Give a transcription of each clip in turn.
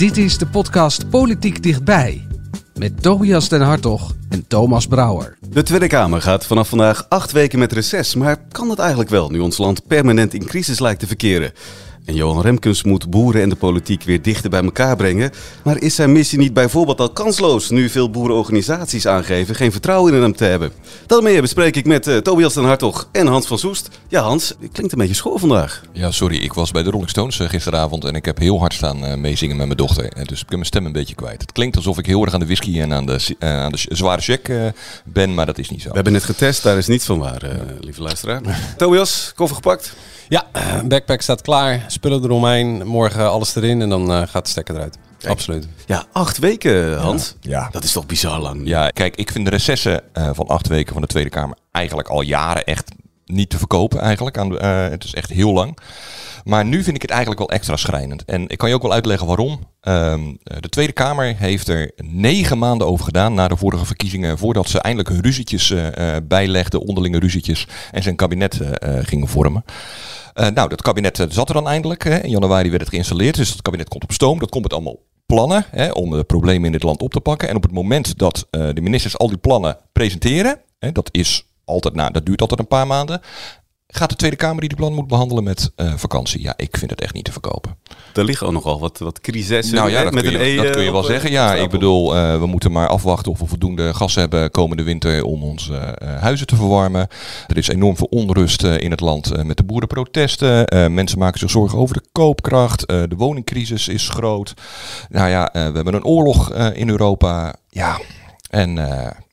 Dit is de podcast Politiek Dichtbij. Met Tobias den Hartog en Thomas Brouwer. De Tweede Kamer gaat vanaf vandaag acht weken met reces. Maar kan dat eigenlijk wel, nu ons land permanent in crisis lijkt te verkeren? En Johan Remkens moet boeren en de politiek weer dichter bij elkaar brengen. Maar is zijn missie niet bijvoorbeeld al kansloos nu veel boerenorganisaties aangeven geen vertrouwen in hem te hebben? Dat meer bespreek ik met uh, Tobias den Hartog en Hans van Soest. Ja Hans, het klinkt een beetje school vandaag. Ja sorry, ik was bij de Rolling Stones uh, gisteravond en ik heb heel hard staan uh, meezingen met mijn dochter. En dus ik heb mijn stem een beetje kwijt. Het klinkt alsof ik heel erg aan de whisky en aan de, aan de zware check ben, maar dat is niet zo. We hebben het getest, daar is niets van waar, lieve luisteraar. Tobias, koffer gepakt? Ja, backpack staat klaar, spullen eromheen, morgen alles erin en dan uh, gaat de stekker eruit. Kijk. Absoluut. Ja, acht weken, Hans. Ja. ja. Dat is toch bizar lang. Ja, kijk, ik vind de recessen uh, van acht weken van de Tweede Kamer eigenlijk al jaren echt niet te verkopen eigenlijk. Aan, uh, het is echt heel lang. Maar nu vind ik het eigenlijk wel extra schrijnend. En ik kan je ook wel uitleggen waarom. Um, de Tweede Kamer heeft er negen maanden over gedaan na de vorige verkiezingen. Voordat ze eindelijk hun ruzietjes uh, bijlegden, onderlinge ruzietjes. En zijn kabinet gingen vormen. Nou, dat kabinet zat er dan eindelijk. Hè. In januari werd het geïnstalleerd. Dus het kabinet komt op stoom. Dat komt met allemaal plannen hè, om de problemen in dit land op te pakken. En op het moment dat de ministers al die plannen presenteren. Hè, dat is altijd, nou, dat duurt altijd een paar maanden. Gaat de Tweede Kamer die die plan moet behandelen met uh, vakantie? Ja, ik vind het echt niet te verkopen. Er liggen ook nogal wat, wat crisissen. Nou ja, dat, met kun, je, een e, dat kun je wel zeggen. Ja, ik bedoel, uh, we moeten maar afwachten of we voldoende gas hebben komende winter om onze uh, huizen te verwarmen. Er is enorm veel onrust in het land met de boerenprotesten. mensen maken zich zorgen over de koopkracht. de woningcrisis is groot. Nou ja, we hebben een oorlog in Europa. Ja, en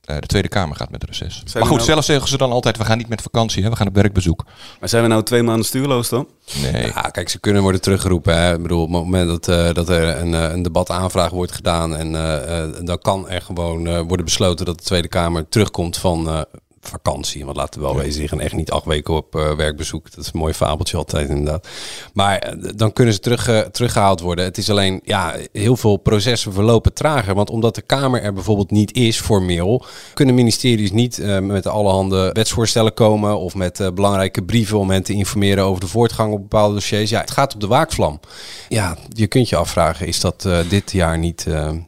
de Tweede Kamer gaat met reces. Zijn maar goed, nou... zelf zeggen ze dan altijd, we gaan niet met vakantie, hè? we gaan op werkbezoek. Maar zijn we nou twee maanden stuurloos dan? Nee. Ja, kijk, ze kunnen worden teruggeroepen. Hè? Ik bedoel, op het moment dat, uh, dat er een, een debataanvraag wordt gedaan en uh, dan kan er gewoon worden besloten dat de Tweede Kamer terugkomt van vakantie. Want laten we wel wezen, die gaan echt niet acht weken op uh, werkbezoek. Dat is een mooi fabeltje altijd inderdaad. Maar uh, dan kunnen ze terug, uh, teruggehaald worden. Het is alleen, ja, heel veel processen verlopen trager. Want omdat de Kamer er bijvoorbeeld niet is formeel, kunnen ministeries niet met allerhande wetsvoorstellen komen of met belangrijke brieven om hen te informeren over de voortgang op bepaalde dossiers. Ja, het gaat op de waakvlam. Ja, je kunt je afvragen, is dat dit jaar niet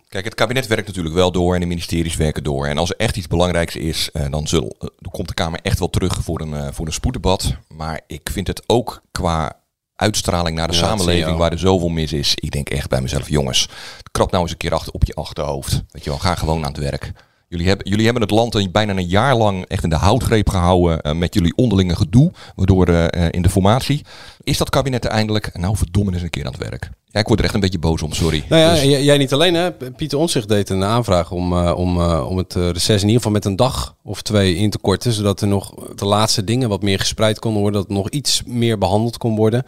Kijk, het kabinet werkt natuurlijk wel door en de ministeries werken door. En als er echt iets belangrijks is, eh, dan, zul, eh, dan komt de Kamer echt wel terug voor een, uh, voor een spoeddebat. Maar ik vind het ook qua uitstraling naar de ja, samenleving waar er zoveel mis is. Ik denk echt bij mezelf, jongens, krap nou eens een keer achter op je achterhoofd. Weet je wel, ga gewoon aan het werk. Jullie hebben, jullie hebben het land bijna een jaar lang echt in de houtgreep gehouden uh, met jullie onderlinge gedoe, waardoor uh, in de formatie. Is dat kabinet er eindelijk, nou verdomme eens een keer aan het werk. Ja, ik word er echt een beetje boos om, sorry. Nou ja, dus... jij niet alleen hè. Pieter Onzicht deed een aanvraag om, uh, om, om het reces in ieder geval met een dag of twee in te korten. Zodat er nog de laatste dingen wat meer gespreid konden worden. Dat nog iets meer behandeld kon worden.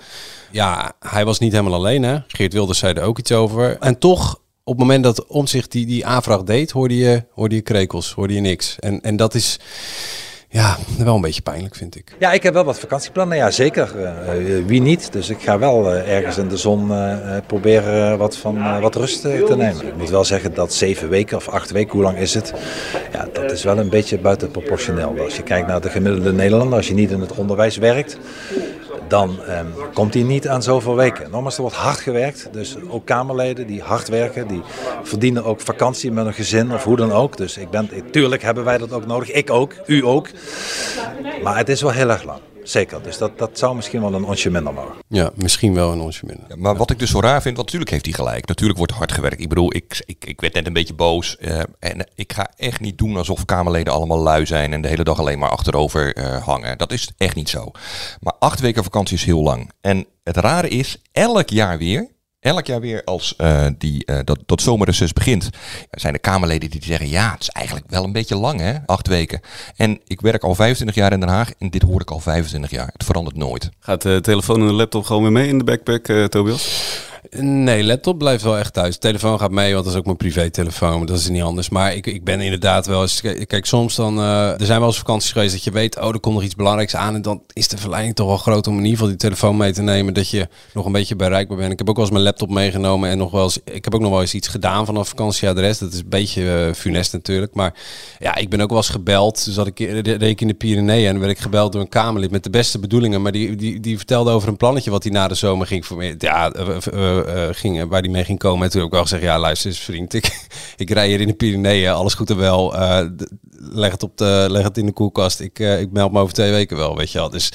Ja, hij was niet helemaal alleen hè. Geert Wilders zei er ook iets over. En toch op het moment dat Omzicht die, die aanvraag deed, hoorde je, hoorde je krekels, hoorde je niks. En, en dat is ja, wel een beetje pijnlijk, vind ik. Ja, ik heb wel wat vakantieplannen, ja zeker. Uh, wie niet? Dus ik ga wel uh, ergens in de zon proberen wat, van, wat rust te nemen. Ik moet wel zeggen dat zeven weken of acht weken, hoe lang is het? Ja, dat is wel een beetje buitenproportioneel. Als je kijkt naar de gemiddelde Nederlander, als je niet in het onderwijs werkt, dan um, komt hij niet aan zoveel weken. Nogmaals, er wordt hard gewerkt. Dus ook Kamerleden die hard werken, die verdienen ook vakantie met een gezin of hoe dan ook. Dus ik ben, tuurlijk hebben wij dat ook nodig. Ik ook, u ook. Maar het is wel heel erg lang. Zeker, dus dat, dat zou misschien wel een onsje minder mogen. Ja, misschien wel een onsje minder. Ja, maar wat ik dus zo raar vind, want natuurlijk heeft hij gelijk. Natuurlijk wordt hard gewerkt. Ik bedoel, ik, ik, ik werd net een beetje boos. Uh, en ik ga echt niet doen alsof Kamerleden allemaal lui zijn en de hele dag alleen maar achterover uh, hangen. Dat is echt niet zo. Maar acht weken vakantie is heel lang. En het rare is, elk jaar weer elk jaar weer als uh, die, uh, dat, dat zomerreces begint, zijn er Kamerleden die zeggen, ja, het is eigenlijk wel een beetje lang hè, acht weken. En ik werk al 25 jaar in Den Haag en dit hoor ik al 25 jaar. Het verandert nooit. Gaat de telefoon en de laptop gewoon weer mee in de backpack, uh, Tobias? Nee, laptop blijft wel echt thuis. Telefoon gaat mee, want dat is ook mijn privé-telefoon. Dat is niet anders. Maar ik, ik ben inderdaad wel eens... Kijk, soms dan... eh, er zijn wel eens vakanties geweest dat je weet... Oh, er komt nog iets belangrijks aan. En dan is de verleiding toch wel groot om in ieder geval die telefoon mee te nemen. Dat je nog een beetje bereikbaar bent. Ik heb ook wel eens mijn laptop meegenomen. En nog wel eens... Ik heb ook nog wel eens iets gedaan vanaf vakantieadres. Dat is een beetje eh, funest natuurlijk. Maar ja, ik ben ook wel eens gebeld. Dus had ik reed ik in de Pyreneeën. En werd ik gebeld door een Kamerlid met de beste bedoelingen. Maar die, die, die vertelde over een plannetje wat hij na de zomer ging voor. Ja, eh, eh, eh, ging, waar die mee ging komen. En toen heb ik wel gezegd, ja luister eens vriend, ik, ik rij hier in de Pyreneeën, alles goed en wel. Eh, leg, het op de, leg het in de koelkast, ik, eh, ik meld me over twee weken wel, weet je wel. Dus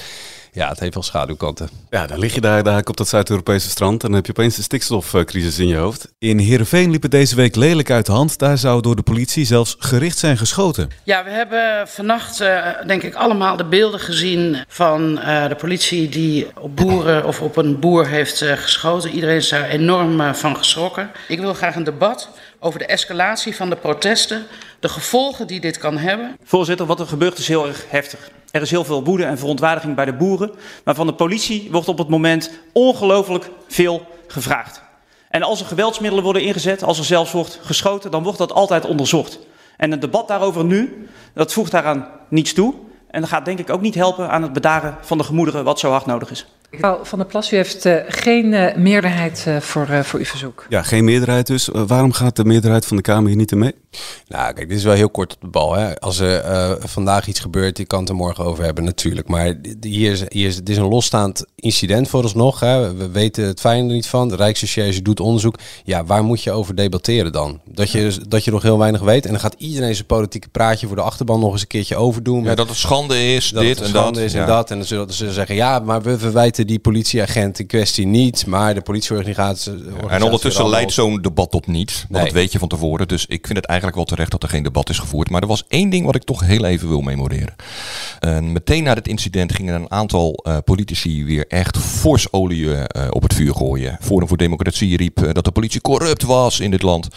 ja, het heeft wel schaduwkanten. Ja, dan lig je daar, daar op dat Zuid-Europese strand en dan heb je opeens een stikstofcrisis in je hoofd. In Heerenveen liep het deze week lelijk uit de hand. Daar zou door de politie zelfs gericht zijn geschoten. Ja, we hebben vannacht eh, denk ik allemaal de beelden gezien van eh, de politie die op boeren of op een boer heeft eh, geschoten. Iedereen is daar enorm van geschrokken. Ik wil graag een debat over de escalatie van de protesten, de gevolgen die dit kan hebben. Voorzitter, wat er gebeurt is heel erg heftig. Er is heel veel woede en verontwaardiging bij de boeren. Maar van de politie wordt op het moment ongelooflijk veel gevraagd. En als er geweldsmiddelen worden ingezet, als er zelfs wordt geschoten, dan wordt dat altijd onderzocht. En een debat daarover nu, dat voegt daaraan niets toe. En dat gaat denk ik ook niet helpen aan het bedaren van de gemoederen wat zo hard nodig is. Mevrouw Van der Plas, u heeft eh, geen eh, meerderheid eh, voor, eh, voor uw verzoek. Ja, geen meerderheid dus. Waarom gaat de meerderheid van de Kamer hier niet in mee? Nou, kijk, dit is wel heel kort op de bal. Hè. Als er eh, vandaag iets gebeurt, je kan het er morgen over hebben natuurlijk. Maar hier is, hier is, het is een losstaand incident vooralsnog. Hè. We weten het fijn er niet van. De Rijksrecherche doet onderzoek. Ja, waar moet je over debatteren dan? Dat je, dat je nog heel weinig weet. En dan gaat iedereen zijn politieke praatje voor de achterban nog eens een keertje overdoen. Ja, dat het schande is, dat dit het en dat. schande is en Ja. dat. En dan zullen ze zeggen, ja, maar we verwijten die politieagent in kwestie niet. Maar de politieorganisatie... En ondertussen leidt zo'n debat tot niets. Want Nee. dat weet je van tevoren. Dus ik vind het eigenlijk wel terecht dat er geen debat is gevoerd. Maar er was één ding wat ik toch heel even wil memoreren. En meteen na dit incident gingen een aantal eh, politici weer echt fors olie eh, op het vuur gooien. Forum voor Democratie riep eh, dat de politie corrupt was in dit land.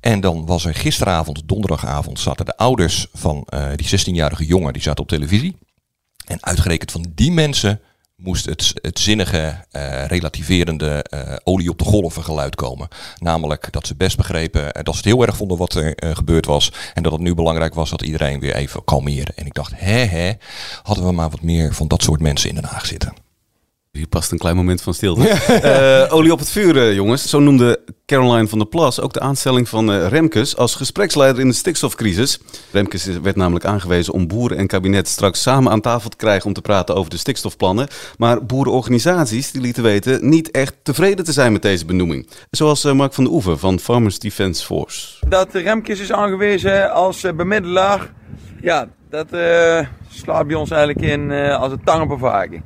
En dan was er gisteravond, donderdagavond, zaten de ouders van die 16-jarige jongen, die zaten op televisie. En uitgerekend van die mensen moest het, het zinnige, eh, relativerende eh, olie op de golven geluid komen. Namelijk dat ze best begrepen eh, dat ze het heel erg vonden wat er eh, gebeurd was. En dat het nu belangrijk was dat iedereen weer even kalmeerde. En ik dacht, hè hè, hadden we maar wat meer van dat soort mensen in Den Haag zitten. Hier past een klein moment van stilte. Eh, olie op het vuur, eh, jongens. Zo noemde Caroline van der Plas ook de aanstelling van eh, Remkes als gespreksleider in de stikstofcrisis. Remkes is- werd namelijk aangewezen om boeren en kabinet straks samen aan tafel te krijgen om te praten over de stikstofplannen. Maar boerenorganisaties die lieten weten niet echt tevreden te zijn met deze benoeming. Zoals eh, Mark van der Oeven van Farmers Defence Force. Dat Remkes is aangewezen als bemiddelaar, ja, dat eh, slaat bij ons eigenlijk in eh, als een tang op een varken.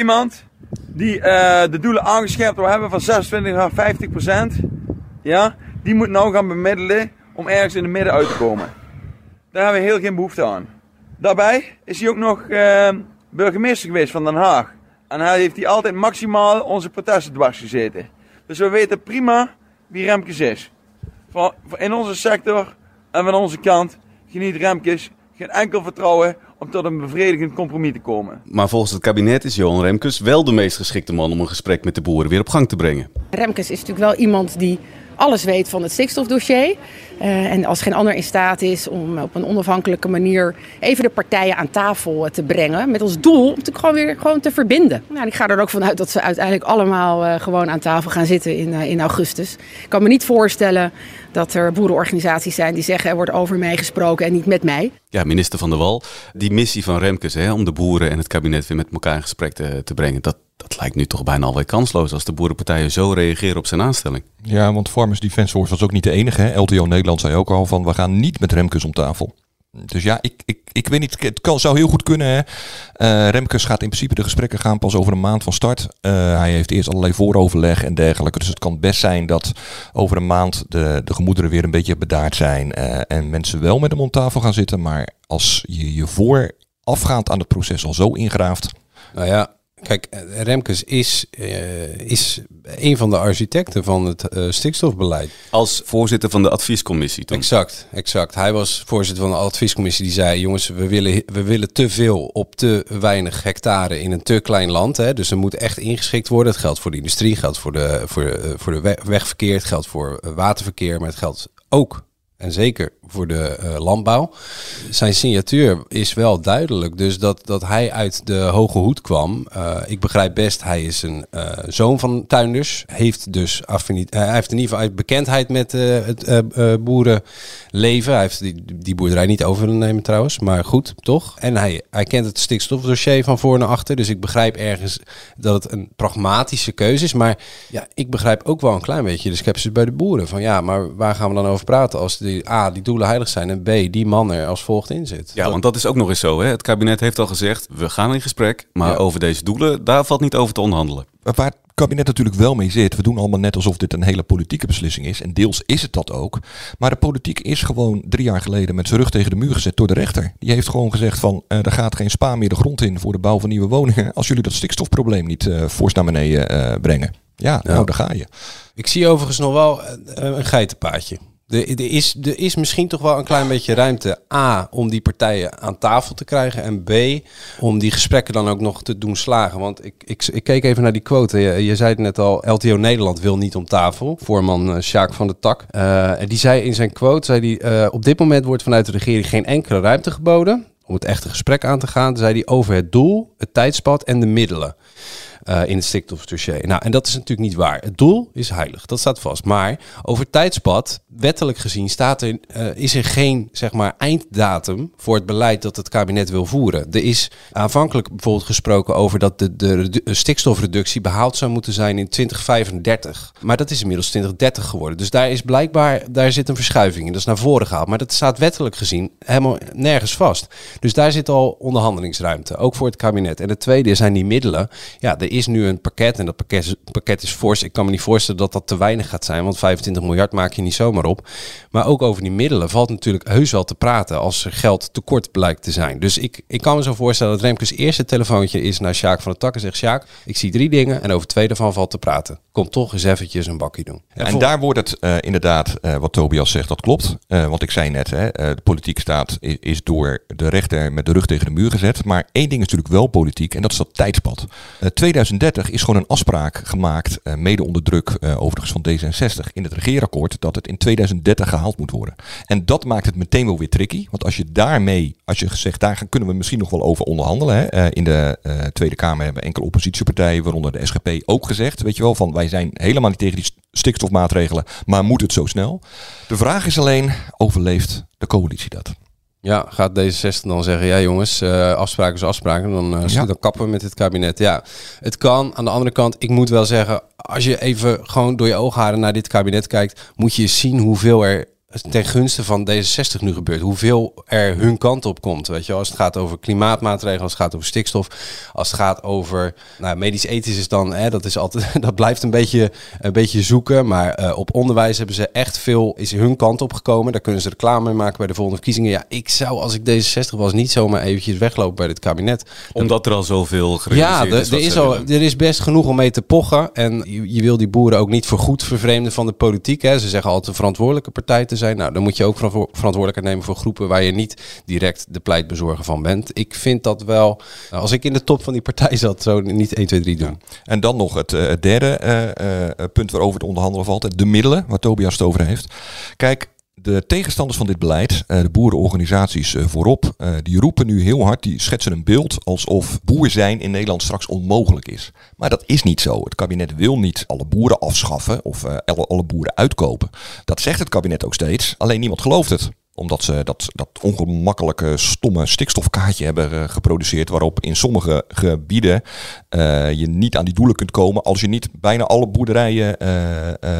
Iemand die eh, de doelen aangescherpt wil hebben van 26 naar 50 procent, ja, die moet nou gaan bemiddelen om ergens in het midden uit te komen. Daar hebben we heel geen behoefte aan. Daarbij is hij ook nog eh, burgemeester geweest van Den Haag. En hij heeft hij altijd maximaal onze protesten dwars gezeten. Dus we weten prima wie Remkes is. In onze sector en van onze kant geniet Remkes geen enkel vertrouwen om tot een bevredigend compromis te komen. Maar volgens het kabinet is Johan Remkes wel de meest geschikte man om een gesprek met de boeren weer op gang te brengen. Remkes is natuurlijk wel iemand die alles weet van het stikstofdossier. Eh, en als geen ander in staat is om op een onafhankelijke manier even de partijen aan tafel eh, te brengen. Met als doel om het gewoon weer gewoon te verbinden. Nou, ik ga er ook vanuit dat ze uiteindelijk allemaal eh, gewoon aan tafel gaan zitten in, eh, in augustus. Ik kan me niet voorstellen dat er boerenorganisaties zijn die zeggen er wordt over mij gesproken en niet met mij. Ja, minister Van der Wal, die missie van Remkes hè, om de boeren en het kabinet weer met elkaar in gesprek te, te brengen, dat, dat lijkt nu toch bijna alweer kansloos als de boerenpartijen zo reageren op zijn aanstelling. Ja, want Farmers Defence Force was ook niet de enige. Hè. LTO Nederland zei ook al van we gaan niet met Remkes om tafel. Dus ja, ik, ik, ik weet niet, het kan, zou heel goed kunnen. Hè. Eh, Remkes gaat in principe de gesprekken gaan pas over een maand van start. Eh, hij heeft eerst allerlei vooroverleg en dergelijke. Dus het kan best zijn dat over een maand de, de gemoederen weer een beetje bedaard zijn. eh, en mensen wel met hem om tafel gaan zitten. Maar als je je voorafgaand aan het proces al zo ingraaft. Nou ja, kijk, eh, Remkes is, eh, is een van de architecten van het eh, stikstofbeleid. Als voorzitter van de adviescommissie toen. Exact, exact. Hij was voorzitter van de adviescommissie die zei: jongens, we willen, we willen te veel op te weinig hectare in een te klein land. Hè. Dus er moet echt ingeschikt worden. Het geldt voor de industrie, het geldt voor de, voor, de- voor de we- wegverkeer, het geldt voor eh, waterverkeer, maar het geldt ook en zeker voor de eh, landbouw. Zijn signatuur is wel duidelijk. Dus dat, dat hij uit de hoge hoed kwam. eh, ik begrijp best, hij is een eh, zoon van tuinders. Heeft dus affinit- hij heeft in ieder geval bekendheid met het boerenleven. Hij heeft die, die boerderij niet over willen nemen trouwens. Maar goed, toch? En hij, hij kent het stikstofdossier van voor naar achter. Dus ik begrijp ergens dat het een pragmatische keuze is. Maar ja, ik begrijp ook wel een klein beetje de sceptisch bij de boeren. Van ja, maar waar gaan we dan over praten als die, A, die doelen heilig zijn en B, die man er als volgt in zit? Ja, want dat is ook nog eens zo. Hè? Het kabinet heeft al gezegd, we gaan in gesprek. Maar Ja. over deze doelen, daar valt niet over te onderhandelen. Waar het kabinet natuurlijk wel mee zit. We doen allemaal net alsof dit een hele politieke beslissing is. En deels is het dat ook. Maar de politiek is gewoon drie jaar geleden met zijn rug tegen de muur gezet door de rechter. Die heeft gewoon gezegd van eh, er gaat geen spa meer de grond in voor de bouw van nieuwe woningen. Als jullie dat stikstofprobleem niet eh fors naar beneden eh, brengen. Ja, nou daar ga je. Ik zie overigens nog wel een geitenpaadje. Er, is, er is misschien toch wel een klein beetje ruimte. A, om die partijen aan tafel te krijgen. En B, om die gesprekken dan ook nog te doen slagen. Want ik, ik, ik keek even naar die quote. Je, je zei het net al, LTO Nederland wil niet om tafel. Voorman uh, Sjaak van de Tak. Uh, en die zei in zijn quote, zei die, uh, op dit moment wordt vanuit de regering geen enkele ruimte geboden. Om het echte gesprek aan te gaan. zei hij over het doel, het tijdspad en de middelen. Uh, in het stikstofdossier. Nou, en dat is natuurlijk niet waar. Het doel is heilig, dat staat vast. Maar over tijdspad, wettelijk gezien, staat er, uh, is er geen zeg maar, einddatum voor het beleid dat het kabinet wil voeren. Er is aanvankelijk bijvoorbeeld gesproken over dat de, de, de stikstofreductie behaald zou moeten zijn in 2035. Maar dat is inmiddels 2030 geworden. Dus daar is blijkbaar, daar zit een verschuiving in. Dat is naar voren gehaald. Maar dat staat wettelijk gezien helemaal nergens vast. Dus daar zit al onderhandelingsruimte, ook voor het kabinet. En het tweede zijn die middelen. Ja, er is nu een pakket en dat pakket, pakket is fors. Ik kan me niet voorstellen dat dat te weinig gaat zijn, want 25 miljard maak je niet zomaar op. Maar ook over die middelen valt natuurlijk heus wel te praten als er geld tekort blijkt te zijn. Dus ik, ik kan me zo voorstellen dat Remkes eerste telefoontje is naar Sjaak van de Tak en zegt Sjaak, ik zie drie dingen en over twee daarvan valt te praten. Kom toch eens eventjes een bakje doen. Ja, en daar wordt het uh, inderdaad, uh, wat Tobias zegt, dat klopt. Uh, want ik zei net, hè, de politiek staat is, is, door de rechter met de rug tegen de muur gezet. Maar één ding is natuurlijk wel politiek en dat is dat tijdspad. 2030 is gewoon een afspraak gemaakt, uh, mede onder druk uh, overigens van D66 in het regeerakkoord, dat het in 2030 gehaald moet worden. En dat maakt het meteen wel weer tricky, want als je daarmee, als je zegt, daar kunnen we misschien nog wel over onderhandelen. Hè. Uh, in de Tweede Kamer hebben enkele oppositiepartijen, waaronder de SGP, ook gezegd, weet je wel, van wij zijn helemaal niet tegen die stikstofmaatregelen, maar moet het zo snel? De vraag is alleen, overleeft de coalitie dat? Ja, gaat D66 dan zeggen, ja jongens, uh, afspraken is afspraken, dan, uh, ja. dan kappen we met dit kabinet. Ja, het kan. Aan de andere kant, ik moet wel zeggen, als je even gewoon door je oogharen naar dit kabinet kijkt, moet je zien hoeveel er ten gunste van D66 nu gebeurt. Hoeveel er hun kant op komt. Weet je, als het gaat over klimaatmaatregelen, als het gaat over stikstof, als het gaat over nou, medisch-ethisch is dan, hè, dat is altijd, dat blijft een beetje, een beetje zoeken. Maar uh, op onderwijs hebben ze echt veel, is hun kant op gekomen. Daar kunnen ze reclame mee maken bij de volgende verkiezingen. Ja, ik zou als ik D66 was niet zomaar eventjes weglopen bij dit kabinet. Omdat er al zoveel Ja, is. er is al, er is best genoeg om mee te pochen. En je, je wil die boeren ook niet voor goed vervreemden van de politiek. Hè. Ze zeggen altijd een verantwoordelijke partij te zijn. Nou, dan moet je ook verantwoordelijkheid nemen voor groepen waar je niet direct de pleitbezorger van bent. Ik vind dat wel, als ik in de top van die partij zat, zo niet 1, 2, 3 doen. En dan nog het uh, derde uh, uh, punt waarover het onderhandelen valt, de middelen, waar Tobias het over heeft. Kijk, de tegenstanders van dit beleid, de boerenorganisaties voorop, die roepen nu heel hard, die schetsen een beeld alsof boer zijn in Nederland straks onmogelijk is. Maar dat is niet zo. Het kabinet wil niet alle boeren afschaffen of alle, boeren uitkopen. Dat zegt het kabinet ook steeds, alleen niemand gelooft het omdat ze dat, dat ongemakkelijke, stomme stikstofkaartje hebben geproduceerd. Waarop in sommige gebieden je niet aan die doelen kunt komen. als je niet bijna alle boerderijen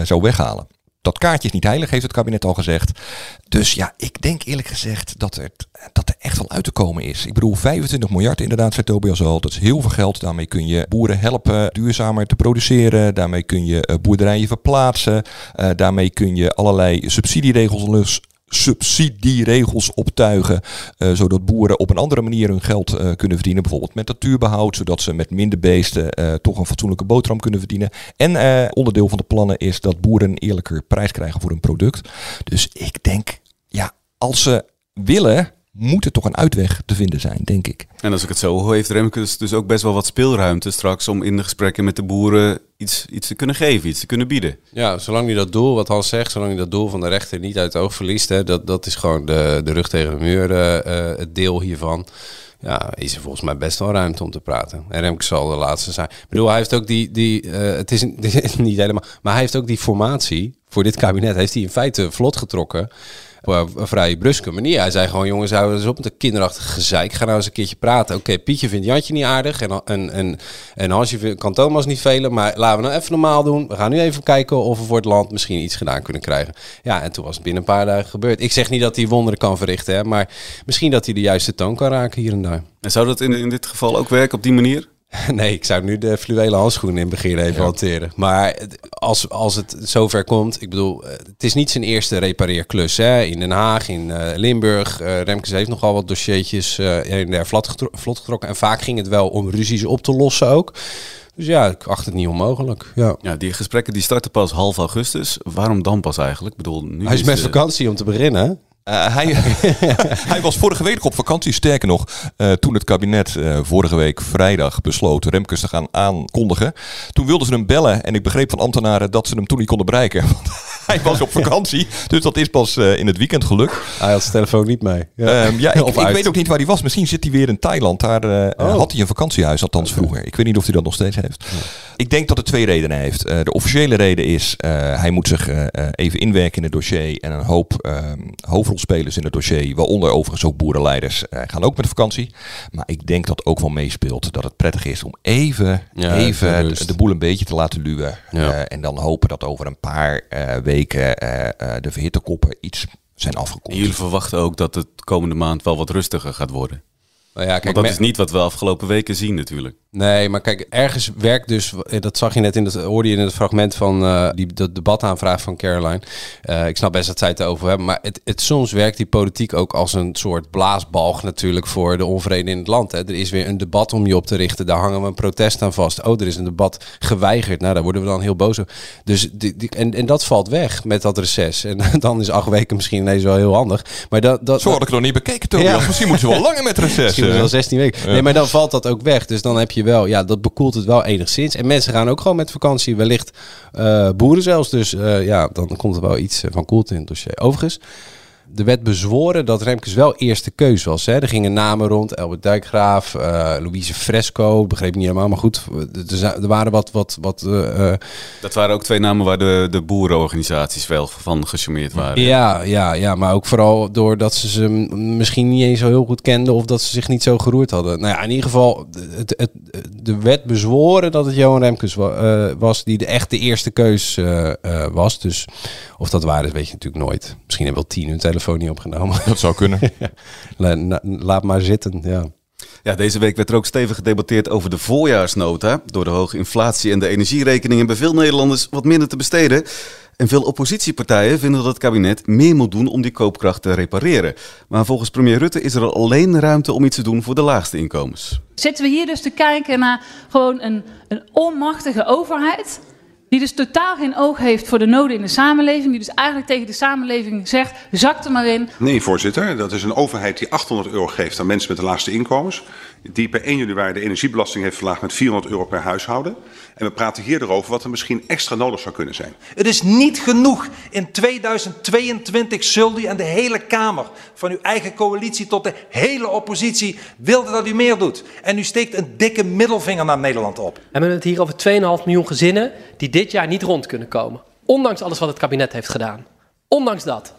zou weghalen. Dat kaartje is niet heilig, heeft het kabinet al gezegd. Dus ja, ik denk eerlijk gezegd dat er, dat er echt wel uit te komen is. Ik bedoel, 25 miljard inderdaad, zei Tobias al. Dat is heel veel geld. Daarmee kun je boeren helpen duurzamer te produceren. Daarmee kun je boerderijen verplaatsen. daarmee kun je allerlei subsidieregels subsidieregels optuigen, eh, zodat boeren op een andere manier hun geld eh, kunnen verdienen. Bijvoorbeeld met natuurbehoud, zodat ze met minder beesten eh, toch een fatsoenlijke boterham kunnen verdienen. En onderdeel van de plannen is dat boeren een eerlijker prijs krijgen voor hun product. Dus ik denk, ja, als ze willen, moet er toch een uitweg te vinden zijn, denk ik. En als ik het zo hoor, heeft Remkes dus ook best wel wat speelruimte straks om in de gesprekken met de boeren iets, iets te kunnen geven, iets te kunnen bieden. Ja, zolang hij dat doel, wat Hans zegt, zolang hij dat doel van de rechter niet uit het oog verliest, hè, dat, dat is gewoon de, de rug tegen de muur, eh, eh, het deel hiervan. Ja, is er volgens mij best wel ruimte om te praten. En Remkes zal de laatste zijn. Ik bedoel, hij heeft ook die, die eh, het, is, het is niet helemaal, maar hij heeft ook die formatie voor dit kabinet, heeft hij in feite vlot getrokken op een vrij bruske manier. Hij zei gewoon, jongens, houden eens op met een kinderachtig gezeik. Ga nou eens een keertje praten. Oké, Pietje vindt Jantje niet aardig en, en, en, en Hansje kan Thomas niet velen. Maar laten we nou even normaal doen. We gaan nu even kijken of we voor het land misschien iets gedaan kunnen krijgen. Ja, en toen was het binnen een paar dagen gebeurd. Ik zeg niet dat hij wonderen kan verrichten, hè, maar misschien dat hij de juiste toon kan raken hier en daar. En zou dat in, in dit geval ook werken op die manier? Nee, ik zou nu de fluwelen handschoenen in begin even hanteren. Maar als, als het zover komt, ik bedoel, eh, het is niet zijn eerste repareerklus. Hè? In Den Haag, in eh, Limburg. eh Remkes heeft nogal wat dossiertjes en der vlot, getro- vlot getrokken. En vaak ging het wel om ruzies op te lossen ook. Dus ja, ik acht het niet onmogelijk. Ja. Ja, die gesprekken die starten pas half augustus. Waarom dan pas eigenlijk? Ik bedoel, nu Hij is met de- vakantie om te beginnen. Eh, hij, hij was vorige week op vakantie. Sterker nog, eh, toen het kabinet eh, vorige week vrijdag besloot Remkes te gaan aankondigen. Toen wilden ze hem bellen. En ik begreep van ambtenaren dat ze hem toen niet konden bereiken. Want hij was op vakantie. Dus dat is pas in het weekend gelukt. Hij had zijn telefoon niet mee. Ehm, ja, ik, weet ook niet waar hij was. Misschien zit hij weer in Thailand. Daar Oh. had hij een vakantiehuis, althans vroeger. Ik weet niet of hij dat nog steeds heeft. Ik denk dat het twee redenen heeft. Eh, de officiële reden is, eh, hij moet zich eh, even inwerken in het dossier. En een hoop ehm, hoofdrolspelers in het dossier, waaronder overigens ook boerenleiders, gaan ook met vakantie. Maar ik denk dat ook wel meespeelt dat het prettig is om even, Ja, even de, boel een beetje te laten luwen. Ja. Eh, en dan hopen dat over een paar eh, weken eh, eh, de verhitte koppen iets zijn afgekoeld. En jullie verwachten ook dat het komende maand wel wat rustiger gaat worden. Nou ja, kijk, Want dat is niet wat we afgelopen weken zien natuurlijk. Nee, maar kijk, ergens werkt dus, eh, dat zag je net in het, hoorde je in het fragment van eh, die dat debataanvraag van Caroline. Eh, ik snap best dat zij het over hebben, maar het, het, soms werkt die politiek ook als een soort blaasbalg natuurlijk voor de onvrede in het land. Hè. Er is weer een debat om je op te richten, daar hangen we een protest aan vast. Oh, er is een debat geweigerd, nou daar worden we dan heel boos over. Dus die, die- en, en dat valt weg met dat reces. En dan is acht weken misschien ineens wel heel handig. Maar dat, dat, Zo had ik het nog niet bekeken, Tobias. Ja. Misschien moeten ze wel langer met reces. Misschien wel 16 weken. Ja. Nee, maar dan valt dat ook weg. Dus dan heb je wel, ja, dat bekoelt het wel enigszins. En mensen gaan ook gewoon met vakantie, wellicht eh, boeren zelfs. Dus eh, ja, dan komt er wel iets van koelte in het dossier. Overigens, er werd bezworen dat Remkes wel eerste keus was. Hè. Er gingen namen rond, Elbert Dijkgraaf, eh, Louise Fresco, begreep niet helemaal, maar goed. Er, za- er waren wat, wat, wat eh, eh, Dat waren ook twee namen waar de, de boerenorganisaties wel van gecharmeerd waren. Ja, ja, ja, maar ook vooral doordat ze ze misschien niet eens zo heel goed kenden of dat ze zich niet zo geroerd hadden. Nou ja, in ieder geval, het, het, de wet bezworen dat het Johan Remkes wa- eh, was die de echt de eerste keus eh, eh, was. Dus of dat waar is, weet je natuurlijk nooit. Misschien hebben wel tien hun telefoon niet opgenomen. Dat zou kunnen. La- na- laat maar zitten, ja. Ja, deze week werd er ook stevig gedebatteerd over de voorjaarsnota. Door de hoge inflatie en de energierekeningen bij veel Nederlanders wat minder te besteden. En veel oppositiepartijen vinden dat het kabinet meer moet doen om die koopkracht te repareren. Maar volgens premier Rutte is er alleen ruimte om iets te doen voor de laagste inkomens. Zitten we hier dus te kijken naar gewoon een, een onmachtige overheid. Die dus totaal geen oog heeft voor de noden in de samenleving. Die dus eigenlijk tegen de samenleving zegt: zak er maar in. Nee, voorzitter. Dat is een overheid die 800 euro geeft aan mensen met de laagste inkomens. Die per 1 januari de energiebelasting heeft verlaagd met 400 euro per huishouden. En we praten hier erover wat er misschien extra nodig zou kunnen zijn. Het is niet genoeg. In 2022 zult u en de hele Kamer, van uw eigen coalitie tot de hele oppositie, wilde dat u meer doet. En u steekt een dikke middelvinger naar Nederland op. We hebben het hier over 2,5 miljoen gezinnen die dit jaar niet rond kunnen komen. Ondanks alles wat het kabinet heeft gedaan. Ondanks dat.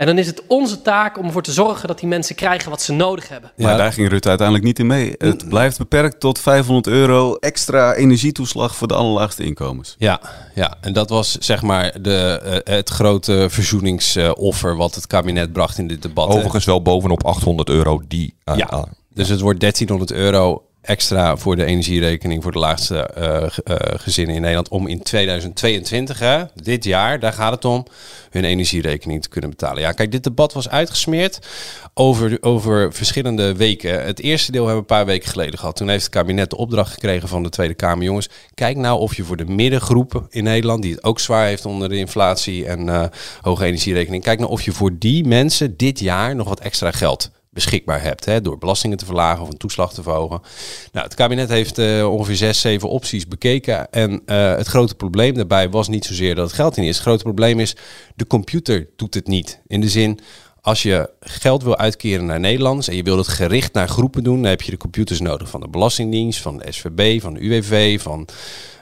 En dan is het onze taak om ervoor te zorgen dat die mensen krijgen wat ze nodig hebben. Maar daar ging Rutte uiteindelijk niet in mee. Het blijft beperkt tot 500 euro extra energietoeslag voor de allerlaagste inkomens. Ja, ja, en dat was zeg maar de, eh, het grote verzoeningsoffer wat het kabinet bracht in dit debat. hè. Overigens wel bovenop 800 euro die... eh, Ja, dus het wordt 1300 euro extra voor de energierekening voor de laagste eh, eh, gezinnen in Nederland om in 2022, hè, dit jaar, daar gaat het om, hun energierekening te kunnen betalen. Ja, kijk, dit debat was uitgesmeerd over, over verschillende weken. Het eerste deel hebben we een paar weken geleden gehad. Toen heeft het kabinet de opdracht gekregen van de Tweede Kamer. Jongens, kijk nou of je voor de middengroepen in Nederland, die het ook zwaar heeft onder de inflatie en eh, hoge energierekening, kijk nou of je voor die mensen dit jaar nog wat extra geld beschikbaar hebt. Hè, door belastingen te verlagen of een toeslag te verhogen. Nou, het kabinet heeft eh, ongeveer zes, zeven opties bekeken. En eh, het grote probleem daarbij was niet zozeer dat het geld in is. Het grote probleem is, de computer doet het niet. In de zin, als je geld wil uitkeren naar Nederlanders en je wil het gericht naar groepen doen, dan heb je de computers nodig van de Belastingdienst, van de SVB, van de UWV, van,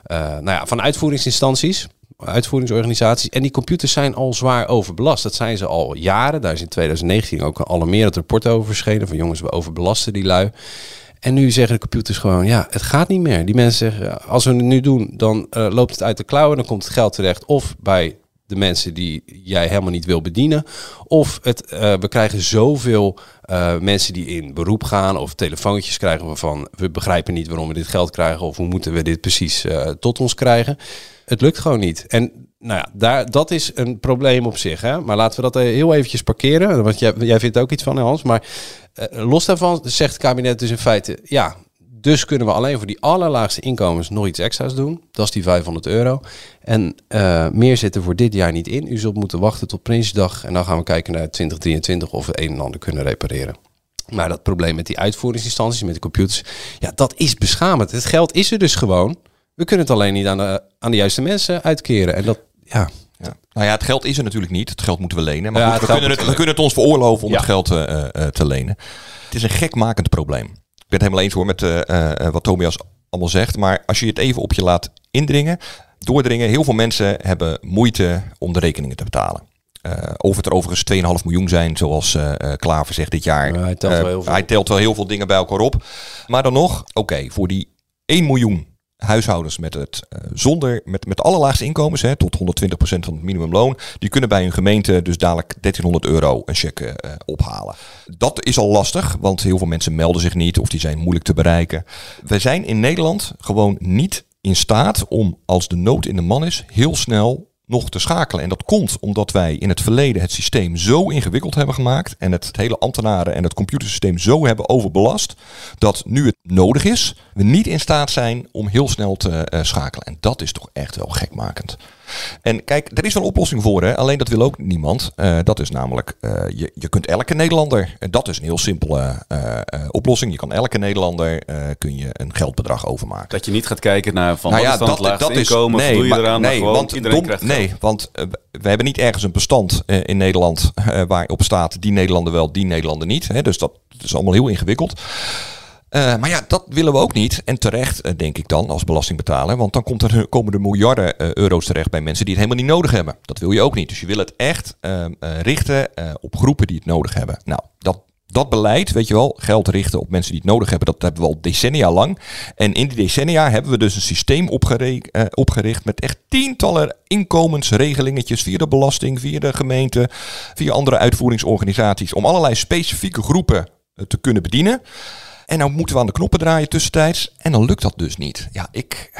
eh, nou ja, van uitvoeringsinstanties uitvoeringsorganisaties. En die computers zijn al zwaar overbelast. Dat zijn ze al jaren. Daar is in 2019 ook een alarmerend rapport over verschenen. Van jongens, we overbelasten die lui. En nu zeggen de computers gewoon, ja, het gaat niet meer. Die mensen zeggen, als we het nu doen, dan eh, loopt het uit de klauwen. Dan komt het geld terecht of bij de mensen die jij helemaal niet wil bedienen. Of het, eh, we krijgen zoveel eh, mensen die in beroep gaan of telefoontjes krijgen waarvan we begrijpen niet waarom we dit geld krijgen of hoe moeten we dit precies tot ons krijgen. Het lukt gewoon niet. En nou ja, daar, dat is een probleem op zich. Hè? Maar laten we dat eh, heel eventjes parkeren. Want jij, jij vindt ook iets van, Hans. Maar eh, los daarvan zegt het kabinet dus in feite... ja, dus kunnen we alleen voor die allerlaagste inkomens nog iets extra's doen. Dat is die 500 euro. En eh, meer zit er voor dit jaar niet in. U zult moeten wachten tot Prinsjesdag. En dan gaan we kijken naar 2023 of we een en ander kunnen repareren. Maar dat probleem met die uitvoeringsinstanties, met de computers... ja, dat is beschamend. Het geld is er dus gewoon. We kunnen het alleen niet aan de, aan de juiste mensen uitkeren. En dat, ja... Ja. Nou ja, het geld is er natuurlijk niet. Het geld moeten we lenen. Maar Ja, goed, het we, kunnen het, we kunnen het ons veroorloven om Ja. het geld eh, eh, te lenen. Het is een gekmakend probleem. Ik ben het helemaal eens hoor met eh, eh, wat Tobias allemaal zegt. Maar als je het even op je laat indringen, doordringen. Heel veel mensen hebben moeite om de rekeningen te betalen. Eh, of het er overigens 2,5 miljoen zijn, zoals eh eh, Klaver zegt dit jaar. hij telt wel Eh, heel veel. hij telt wel heel veel dingen bij elkaar op. Maar dan nog, oké, voor die 1 miljoen huishoudens met het eh, zonder met, met allerlaagste inkomens, hè, tot 120% van het minimumloon, die kunnen bij hun gemeente dus dadelijk 1300 euro een cheque eh, ophalen. Dat is al lastig, want heel veel mensen melden zich niet of die zijn moeilijk te bereiken. Wij zijn in Nederland gewoon niet in staat om als de nood in de man is, heel snel nog te schakelen. En dat komt omdat wij in het verleden het systeem zo ingewikkeld hebben gemaakt en het hele ambtenaren en het computersysteem zo hebben overbelast, dat nu het nodig is, we niet in staat zijn om heel snel te eh, schakelen. En dat is toch echt wel gekmakend. En kijk, er is een oplossing voor, hè? alleen dat wil ook niemand. Eh, dat is namelijk, eh, je, je kunt elke Nederlander, en dat is een heel simpele eh, oplossing, je kan elke Nederlander kun je een geldbedrag overmaken. Dat je niet gaat kijken naar van Nou wat ja, is dan het laagste is- inkomen, nee, wat doe je eraan, nee, gewoon want iedereen dom- krijgt Nee, want we hebben niet ergens een bestand in Nederland waarop staat die Nederlander wel, die Nederlander niet. Hè, dus dat is allemaal heel ingewikkeld. Eh, maar ja, dat willen we ook niet. En terecht, eh, denk ik dan, als belastingbetaler. Want dan komt komen er miljarden eh, euro's terecht bij mensen die het helemaal niet nodig hebben. Dat wil je ook niet. Dus je wil het echt eh, eh, richten op groepen die het nodig hebben. Nou, dat, dat beleid, weet je wel, geld richten op mensen die het nodig hebben, dat hebben we al decennia lang. En in die decennia hebben we dus een systeem eh, opgericht met echt tientallen inkomensregelingetjes via de belasting, via de gemeente, via andere uitvoeringsorganisaties, om allerlei specifieke groepen te kunnen bedienen. En nou moeten we aan de knoppen draaien tussentijds. En dan lukt dat dus niet. Ja, ik,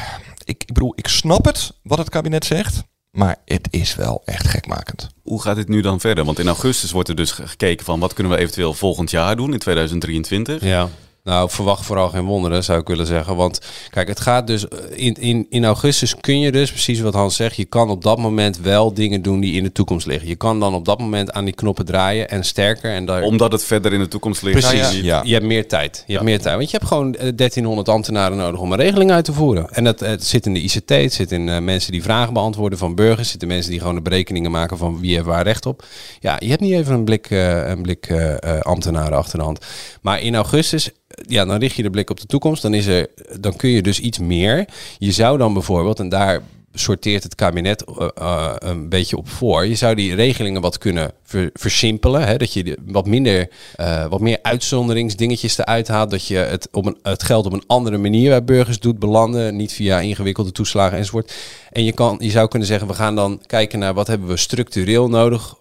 ik, ik bedoel, ik snap het wat het kabinet zegt. Maar het is wel echt gekmakend. Hoe gaat dit nu dan verder? Want in augustus wordt er dus ge- gekeken van wat kunnen we eventueel volgend jaar doen in 2023. Ja. Nou, verwacht vooral geen wonderen, zou ik willen zeggen. Want kijk, het gaat dus eh, in, in, in augustus kun je dus, precies wat Hans zegt, je kan op dat moment wel dingen doen die in de toekomst liggen. Je kan dan op dat moment aan die knoppen draaien en sterker. En daar... Omdat het verder in de toekomst ligt. Precies, Ja, ja. je hebt meer tijd. Je hebt meer tijd. Want je hebt gewoon eh, 1300 ambtenaren nodig om een regeling uit te voeren. En dat het zit in de ICT, het zit in eh, mensen die vragen beantwoorden van burgers, zitten mensen die gewoon de berekeningen maken van wie heeft waar recht op. Ja, je hebt niet even een blik, eh, een blik eh, eh, ambtenaren achter de hand. Maar in augustus, ja, dan richt je de blik op de toekomst. Dan, is er, dan kun je dus iets meer. Je zou dan bijvoorbeeld, en daar sorteert het kabinet eh, eh, een beetje op voor. Je zou die regelingen wat kunnen ver- versimpelen. Hè? Dat je wat minder, eh, wat meer uitzonderingsdingetjes eruit haalt. Dat je het, op een, het geld op een andere manier bij burgers doet belanden. Niet via ingewikkelde toeslagen enzovoort. En je, kan, je zou kunnen zeggen, we gaan dan kijken naar wat hebben we structureel nodig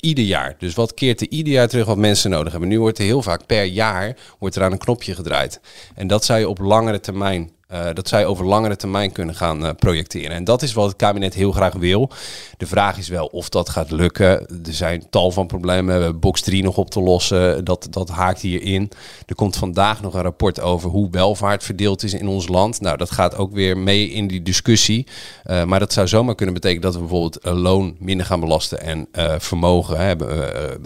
Ieder jaar. Dus wat keert er ieder jaar terug wat mensen nodig hebben? Nu wordt er heel vaak per jaar wordt er aan een knopje gedraaid. En dat zou je op langere termijn uh, dat zij over langere termijn kunnen gaan uh, projecteren. En dat is wat het kabinet heel graag wil. De vraag is wel of dat gaat lukken. Er zijn tal van problemen. We hebben box 3 nog op te lossen. Dat, dat haakt hierin. Er komt vandaag nog een rapport over hoe welvaart verdeeld is in ons land. Nou, dat gaat ook weer mee in die discussie. Uh, maar dat zou zomaar kunnen betekenen dat we bijvoorbeeld loon minder gaan belasten en vermogen hebben.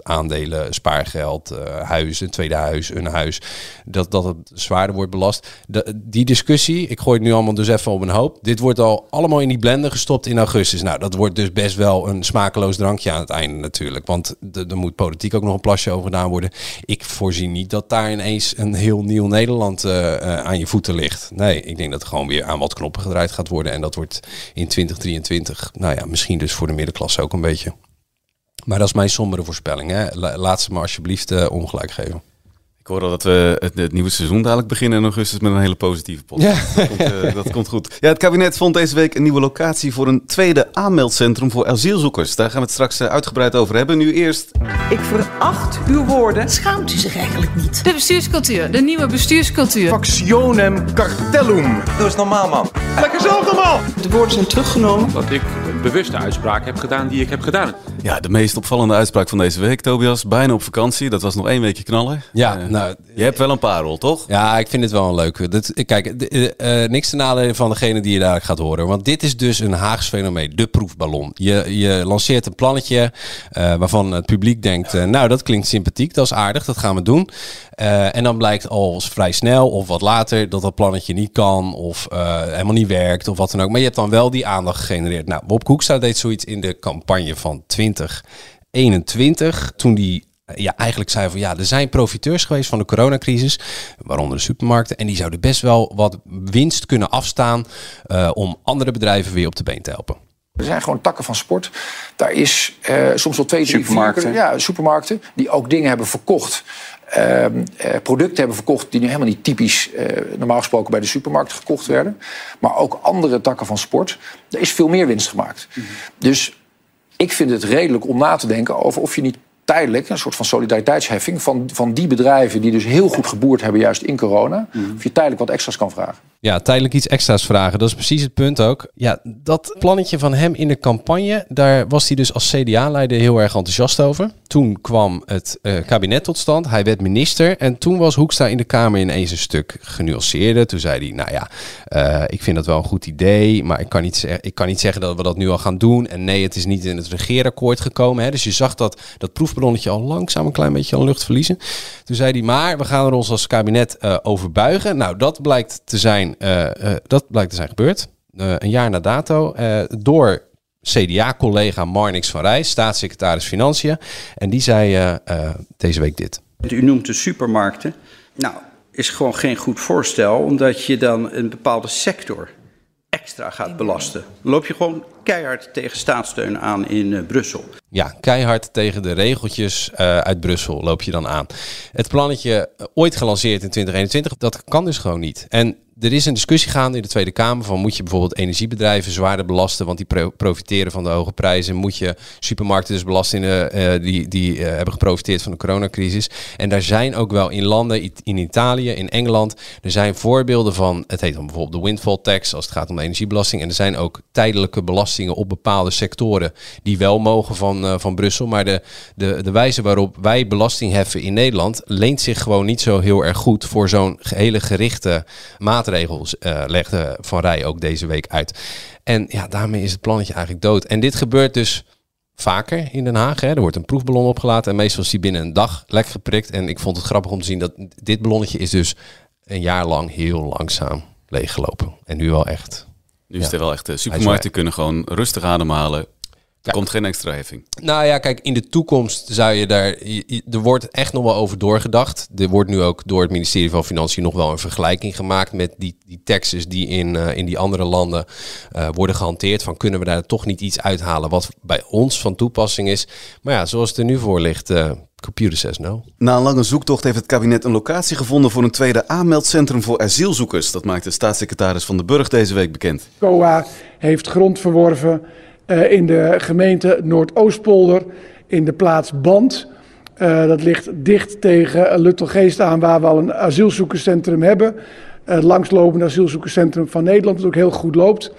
aandelen, spaargeld, huis, een tweede huis, een huis. Dat, dat het zwaarder wordt belast. Die discussie ik gooi het nu allemaal dus even op een hoop. Dit wordt al allemaal in die blender gestopt in augustus. Nou, dat wordt dus best wel een smakeloos drankje aan het einde natuurlijk. Want er moet politiek ook nog een plasje over gedaan worden. Ik voorzie niet dat daar ineens een heel nieuw Nederland uh, uh, aan je voeten ligt. Nee, ik denk dat er gewoon weer aan wat knoppen gedraaid gaat worden. En dat wordt in 2023, nou ja, misschien dus voor de middenklasse ook een beetje. Maar dat is mijn sombere voorspelling. Hè. Laat ze me alsjeblieft uh, ongelijk geven. Ik hoor al dat we het, het, nieuwe seizoen dadelijk beginnen in augustus met een hele positieve podcast. Ja. Dat, komt, uh, dat, komt, goed. Ja, het kabinet vond deze week een nieuwe locatie voor een tweede aanmeldcentrum voor asielzoekers. Daar gaan we het straks uh, uitgebreid over hebben. Nu eerst. Ik veracht uw woorden. Schaamt u zich eigenlijk niet? De bestuurscultuur, de nieuwe bestuurscultuur. Factionem cartellum. Doe eens normaal, man. Lekker zo normaal. De woorden zijn teruggenomen. Dat ik een bewuste uitspraak heb gedaan die ik heb gedaan. Ja, de meest opvallende uitspraak van deze week, Tobias. Bijna op vakantie. Dat was nog één weekje knallen. Ja, uh, nou, je hebt wel een parel, toch? Ja, ik vind het wel een leuke. Dat, kijk, uh, niks te nadelen van degene die je daar gaat horen. Want dit is dus een Haags fenomeen, de proefballon. Je, je lanceert een plannetje uh, waarvan het publiek denkt... nou, dat klinkt sympathiek, dat is aardig, dat gaan we doen. en dan blijkt al vrij snel of wat later dat dat plannetje niet kan... of helemaal niet werkt of wat dan ook. Maar je hebt dan wel die aandacht gegenereerd. Nou, Bob Koekstra deed zoiets in de campagne van 2021... toen die ja, eigenlijk zei van ja, er zijn profiteurs geweest van de coronacrisis, waaronder de supermarkten, en die zouden best wel wat winst kunnen afstaan uh, om andere bedrijven weer op de been te helpen. Er zijn gewoon takken van sport. Daar is uh, soms wel twee, drie, supermarkten. Vier, ja, supermarkten die ook dingen hebben verkocht. Uh, uh, producten hebben verkocht die nu helemaal niet typisch normaal gesproken bij de supermarkt gekocht werden. Maar ook andere takken van sport. Er is veel meer winst gemaakt. Mm -hmm. Dus ik vind het redelijk om na te denken over of je niet tijdelijk een soort van solidariteitsheffing van, van die bedrijven die dus heel goed geboerd hebben, juist in corona. Mm. Of je tijdelijk wat extra's kan vragen. Ja, tijdelijk iets extra's vragen. Dat is precies het punt ook. Ja, dat plannetje van hem in de campagne, daar was hij dus als CDA-leider heel erg enthousiast over. Toen kwam het uh, kabinet tot stand. Hij werd minister. En toen was Hoekstra in de Kamer ineens een stuk genuanceerder. Toen zei hij, nou ja, uh, ik vind dat wel een goed idee. Maar ik kan, niet ik kan niet zeggen dat we dat nu al gaan doen. En nee, het is niet in het regeerakkoord gekomen. Hè. Dus je zag dat, dat proefballonnetje al langzaam een klein beetje aan lucht verliezen. Toen zei hij, maar we gaan er ons als kabinet uh, over buigen. Nou, dat blijkt te zijn dat blijkt te zijn gebeurd. Een jaar na dato. door CDA-collega Marnix van Rij, staatssecretaris Financiën. En die zei deze week dit. U noemt de supermarkten. Nou, is gewoon geen goed voorstel, omdat je dan een bepaalde sector extra gaat belasten. Dan loop je gewoon keihard tegen staatssteun aan in uh, Brussel. Ja, keihard tegen de regeltjes uh, uit Brussel loop je dan aan. Het plannetje uh, ooit gelanceerd in 2021, dat kan dus gewoon niet. En er is een discussie gaande in de Tweede Kamer van moet je bijvoorbeeld energiebedrijven zwaarder belasten, want die pro profiteren van de hoge prijzen. Moet je supermarkten dus belasten uh, die, die uh, hebben geprofiteerd van de coronacrisis. En daar zijn ook wel in landen, in Italië, in Engeland, er zijn voorbeelden van, het heet dan bijvoorbeeld de windfall tax als het gaat om de energiebelasting. En er zijn ook tijdelijke belastingen op bepaalde sectoren die wel mogen van, uh, van Brussel. Maar de, de, de wijze waarop wij belasting heffen in Nederland leent zich gewoon niet zo heel erg goed voor zo'n hele gerichte maatregel maatregels uh, legde Van Rij ook deze week uit. En ja, daarmee is het plannetje eigenlijk dood. En dit gebeurt dus vaker in Den Haag. Hè. Er wordt een proefballon opgelaten en meestal is die binnen een dag lek geprikt. En ik vond het grappig om te zien dat dit ballonnetje is dus een jaar lang heel langzaam leeggelopen. En nu wel echt. Nu is ja, er wel echt. De supermarkten kunnen gewoon rustig ademhalen. Er komt geen extra heffing. Nou ja, kijk, in de toekomst zou je daar. Er wordt echt nog wel over doorgedacht. Er wordt nu ook door het ministerie van Financiën nog wel een vergelijking gemaakt met die, die taxes die in, uh, in die andere landen uh, worden gehanteerd. Van kunnen we daar toch niet iets uithalen wat bij ons van toepassing is. Maar ja, zoals het er nu voor ligt. Uh, Computer says no. Na een lange zoektocht heeft het kabinet een locatie gevonden voor een tweede aanmeldcentrum voor asielzoekers. Dat maakte staatssecretaris Van den Burg deze week bekend. COA heeft grond verworven uh, in de gemeente Noordoostpolder. in de plaats Band. Uh, dat ligt dicht tegen Luttelgeest aan, waar we al een asielzoekerscentrum hebben. Het langslopende asielzoekerscentrum van Nederland, dat ook heel goed loopt.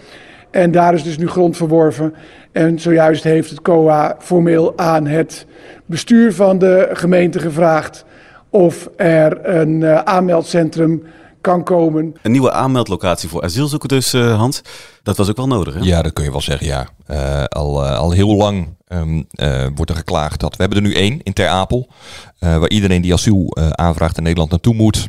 En daar is dus nu grond verworven. En zojuist heeft het COA formeel aan het bestuur van de gemeente gevraagd of er een uh, aanmeldcentrum kan komen. Een nieuwe aanmeldlocatie voor asielzoekers dus, uh, Hans. Dat was ook wel nodig, hè? Ja, dat kun je wel zeggen, ja. Uh, al, uh, al heel lang um, wordt er geklaagd dat... We hebben er nu één in Ter Apel. waar iedereen die asiel aanvraagt in Nederland naartoe moet.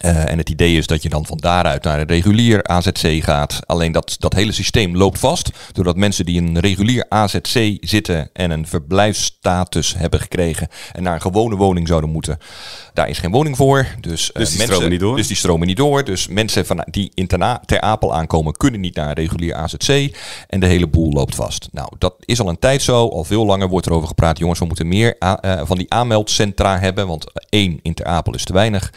Uh, en het idee is dat je dan van daaruit naar een regulier AZC gaat. Alleen dat, dat hele systeem loopt vast. Doordat mensen die een regulier AZC zitten en een verblijfsstatus hebben gekregen. en naar een gewone woning zouden moeten. Daar is geen woning voor. Dus, uh, dus die mensen, stromen niet door? Dus die stromen niet door. Dus mensen van, die in ter, ter Apel aankomen kunnen niet naar een regulier AZC. En de hele boel loopt vast. Nou, dat is al een tijd zo. Al veel langer wordt er over gepraat. Jongens, we moeten meer uh, van die aanmeldcentra hebben. Want één in ter Apel is te weinig.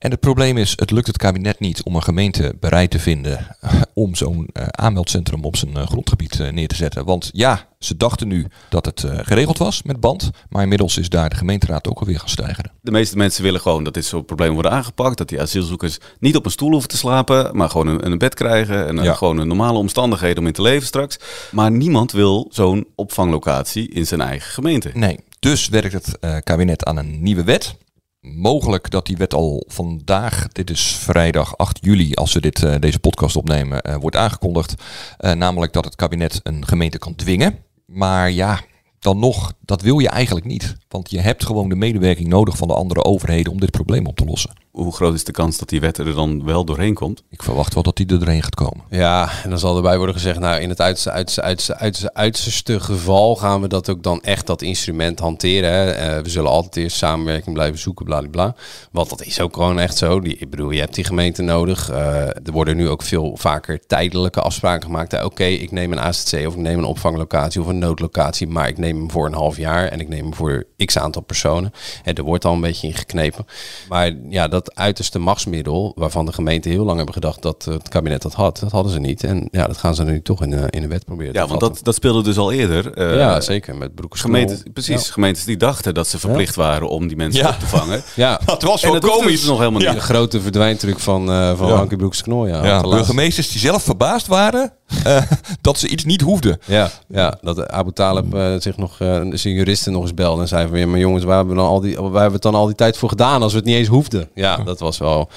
En het probleem is, het lukt het kabinet niet om een gemeente bereid te vinden om zo'n uh, aanmeldcentrum op zijn uh, grondgebied uh, neer te zetten. Want ja, ze dachten nu dat het geregeld was met band, maar inmiddels is daar de gemeenteraad ook alweer gaan stijgen. De meeste mensen willen gewoon dat dit soort problemen worden aangepakt, dat die asielzoekers niet op een stoel hoeven te slapen, maar gewoon een, een bed krijgen en ja. gewoon een normale omstandigheden om in te leven straks. Maar niemand wil zo'n opvanglocatie in zijn eigen gemeente. Nee, dus werkt het kabinet aan een nieuwe wet mogelijk dat die wet al vandaag, dit is vrijdag 8 juli, als we dit, uh, deze podcast opnemen, uh, wordt aangekondigd. Uh, namelijk dat het kabinet een gemeente kan dwingen. Maar ja, dan nog, dat wil je eigenlijk niet. Want je hebt gewoon de medewerking nodig van de andere overheden om dit probleem op te lossen. Hoe groot is de kans dat die wet er dan wel doorheen komt? Ik verwacht wel dat die er doorheen gaat komen. Ja, en dan zal erbij worden gezegd, nou in het uiterste, uiterste, uiterste, uiterste, uiterste geval gaan we dat ook dan echt dat instrument hanteren. Hè. Uh, we zullen altijd eerst samenwerking blijven zoeken, bla bla. Want dat is ook gewoon echt zo. Die, ik bedoel, je hebt die gemeente nodig. Uh, er worden nu ook veel vaker tijdelijke afspraken gemaakt. Oké, okay, ik neem een AZC of ik neem een opvanglocatie of een noodlocatie, maar ik neem hem voor een half jaar en ik neem hem voor x aantal personen. En er wordt al een beetje ingeknepen. Maar ja, dat uiterste machtsmiddel, waarvan de gemeente heel lang hebben gedacht dat het kabinet dat had, dat hadden ze niet. En ja, dat gaan ze nu toch in, uh, in de wet proberen Ja, want dat, dat speelde dus al eerder. Uh, ja, zeker, met broekers. Gemeentes, precies, ja. gemeentes die dachten dat ze verplicht ja. waren om die mensen ja. op te vangen. ja, dat was en wel dat komisch. Dus nog helemaal niet. De grote verdwijntruc van, uh, van ja. Hankie Broeks Knol, ja. ja burgemeesters die zelf verbaasd waren uh, dat ze iets niet hoefden. Ja, ja dat Abu Talib uh, zich nog, uh, zijn juristen nog eens belde en zei van, ja, maar jongens, waar hebben, we dan al die, waar hebben we het dan al die tijd voor gedaan als we het niet eens hoefden? Ja, dat was wel...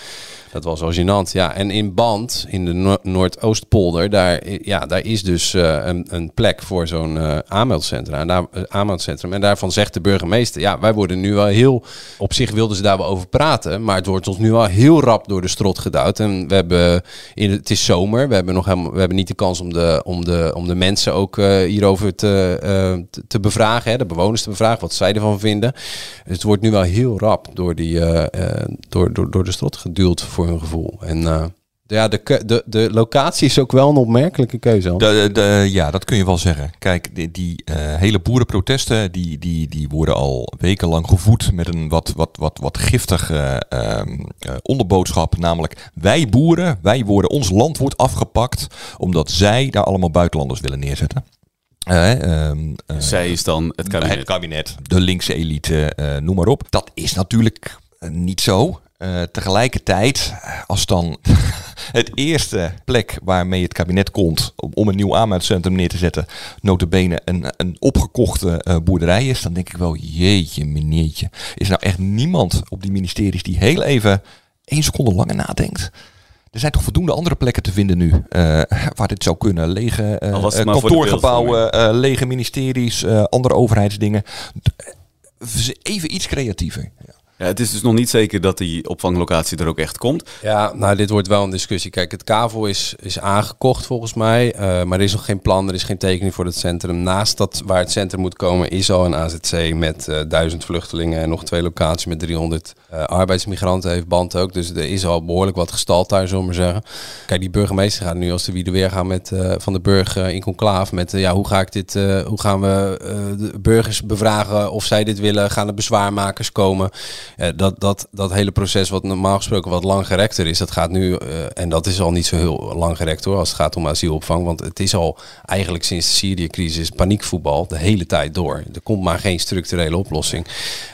Dat was wel gênant. Ja, en in Band, in de no Noordoostpolder, daar, ja, daar is dus uh, een, een, plek voor zo'n uh, aanmeldcentrum. En, daar, aanmeldcentrum. en daarvan zegt de burgemeester, ja, wij worden nu wel heel... Op zich wilden ze daar wel over praten, maar het wordt ons nu al heel rap door de strot geduwd. En we hebben, in, het is zomer, we hebben, nog helemaal, we hebben niet de kans om de, om de, om de mensen ook hierover te, te, te, bevragen, hè, de bewoners te bevragen, wat zij ervan vinden. Dus het wordt nu wel heel rap door, die, door, door, door de strot geduwd voor hun gevoel. En uh, ja, de, de, de locatie is ook wel een opmerkelijke keuze. De, de, ja, dat kun je wel zeggen. Kijk, die, die uh, hele boerenprotesten, die, die, die worden al wekenlang gevoed met een wat, wat, wat, wat giftige uh, onderboodschap. Namelijk, wij boeren, wij worden, ons land wordt afgepakt omdat zij daar allemaal buitenlanders willen neerzetten. Uh, um, uh, Zij is dan het kabinet. Het kabinet, de linkse elite, uh, noem maar op. Dat is natuurlijk niet zo. Uh, tegelijkertijd, als dan het eerste plek waarmee het kabinet komt om, een nieuw aanmeldcentrum neer te zetten, notabene een, een opgekochte uh, boerderij is, dan denk ik wel, jeetje meneertje. Is nou echt niemand op die ministeries die heel even één seconde langer nadenkt? Er zijn toch voldoende andere plekken te vinden nu uh, waar dit zou kunnen. Lege kantoorgebouwen, lege ministeries, andere overheidsdingen. Even iets creatiever. Ja. Het is dus nog niet zeker dat die opvanglocatie er ook echt komt. Ja, nou, dit wordt wel een discussie. Kijk, het KAVO is, is aangekocht volgens mij. Uh, maar er is nog geen plan, er is geen tekening voor het centrum. Naast dat waar het centrum moet komen, is al een AZC met uh, duizend vluchtelingen en nog twee locaties met 300 uh, arbeidsmigranten. Heeft band ook. Dus er is al behoorlijk wat gestald daar, zullen we maar zeggen. Kijk, die burgemeester gaat nu als de wie weer gaan met van de burger in conclaaf. Met ja, hoe ga ik dit, hoe gaan we de burgers bevragen of zij dit willen? Gaan er bezwaarmakers komen? Eh, dat, dat, dat hele proces wat normaal gesproken wat langgerekter is, dat gaat nu, eh, en dat is al niet zo heel langgerekt hoor, als het gaat om asielopvang. Want het is al eigenlijk sinds de Syrië-crisis paniekvoetbal de hele tijd door. Er komt maar geen structurele oplossing.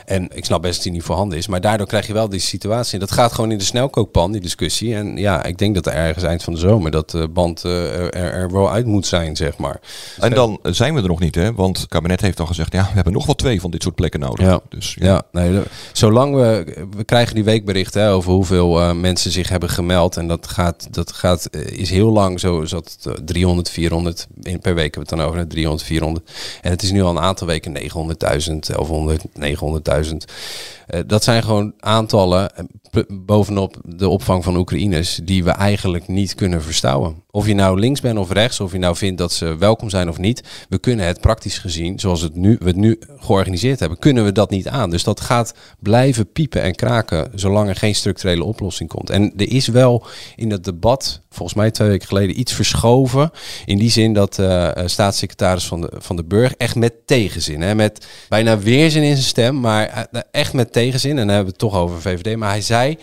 En ik snap best dat die niet voorhanden is, maar daardoor krijg je wel die situatie. Dat gaat gewoon in de snelkookpan, die discussie. En ja, ik denk dat er ergens eind van de zomer dat de band eh, er, er wel uit moet zijn, zeg maar. En dan zijn we er nog niet, hè? Want het kabinet heeft al gezegd, ja, we hebben nog wel twee van dit soort plekken nodig. Ja, Dus ja. nee, de- we, krijgen die weekberichten over hoeveel eh, mensen zich hebben gemeld. En dat gaat, dat gaat, eh, is heel lang zo, is dat eh, 300, 400, in, per week hebben we het dan over, hè, 300, 400. En het is nu al een aantal weken 900.000, 1100, 900.000. Eh, dat zijn gewoon aantallen eh, bovenop de opvang van Oekraïners die we eigenlijk niet kunnen verstouwen. Of je nou links bent of rechts, of je nou vindt dat ze welkom zijn of niet, we kunnen het praktisch gezien, zoals het nu, we het nu georganiseerd hebben, kunnen we dat niet aan. Dus dat gaat blijven piepen en kraken zolang er geen structurele oplossing komt. En er is wel in het debat, volgens mij twee weken geleden, iets verschoven. In die zin dat eh, eh, staatssecretaris van de, van de Burg echt met tegenzin, hè, met bijna weerzin in zijn stem, maar eh, echt met tegenzin. En dan hebben we het toch over VVD. Maar hij zei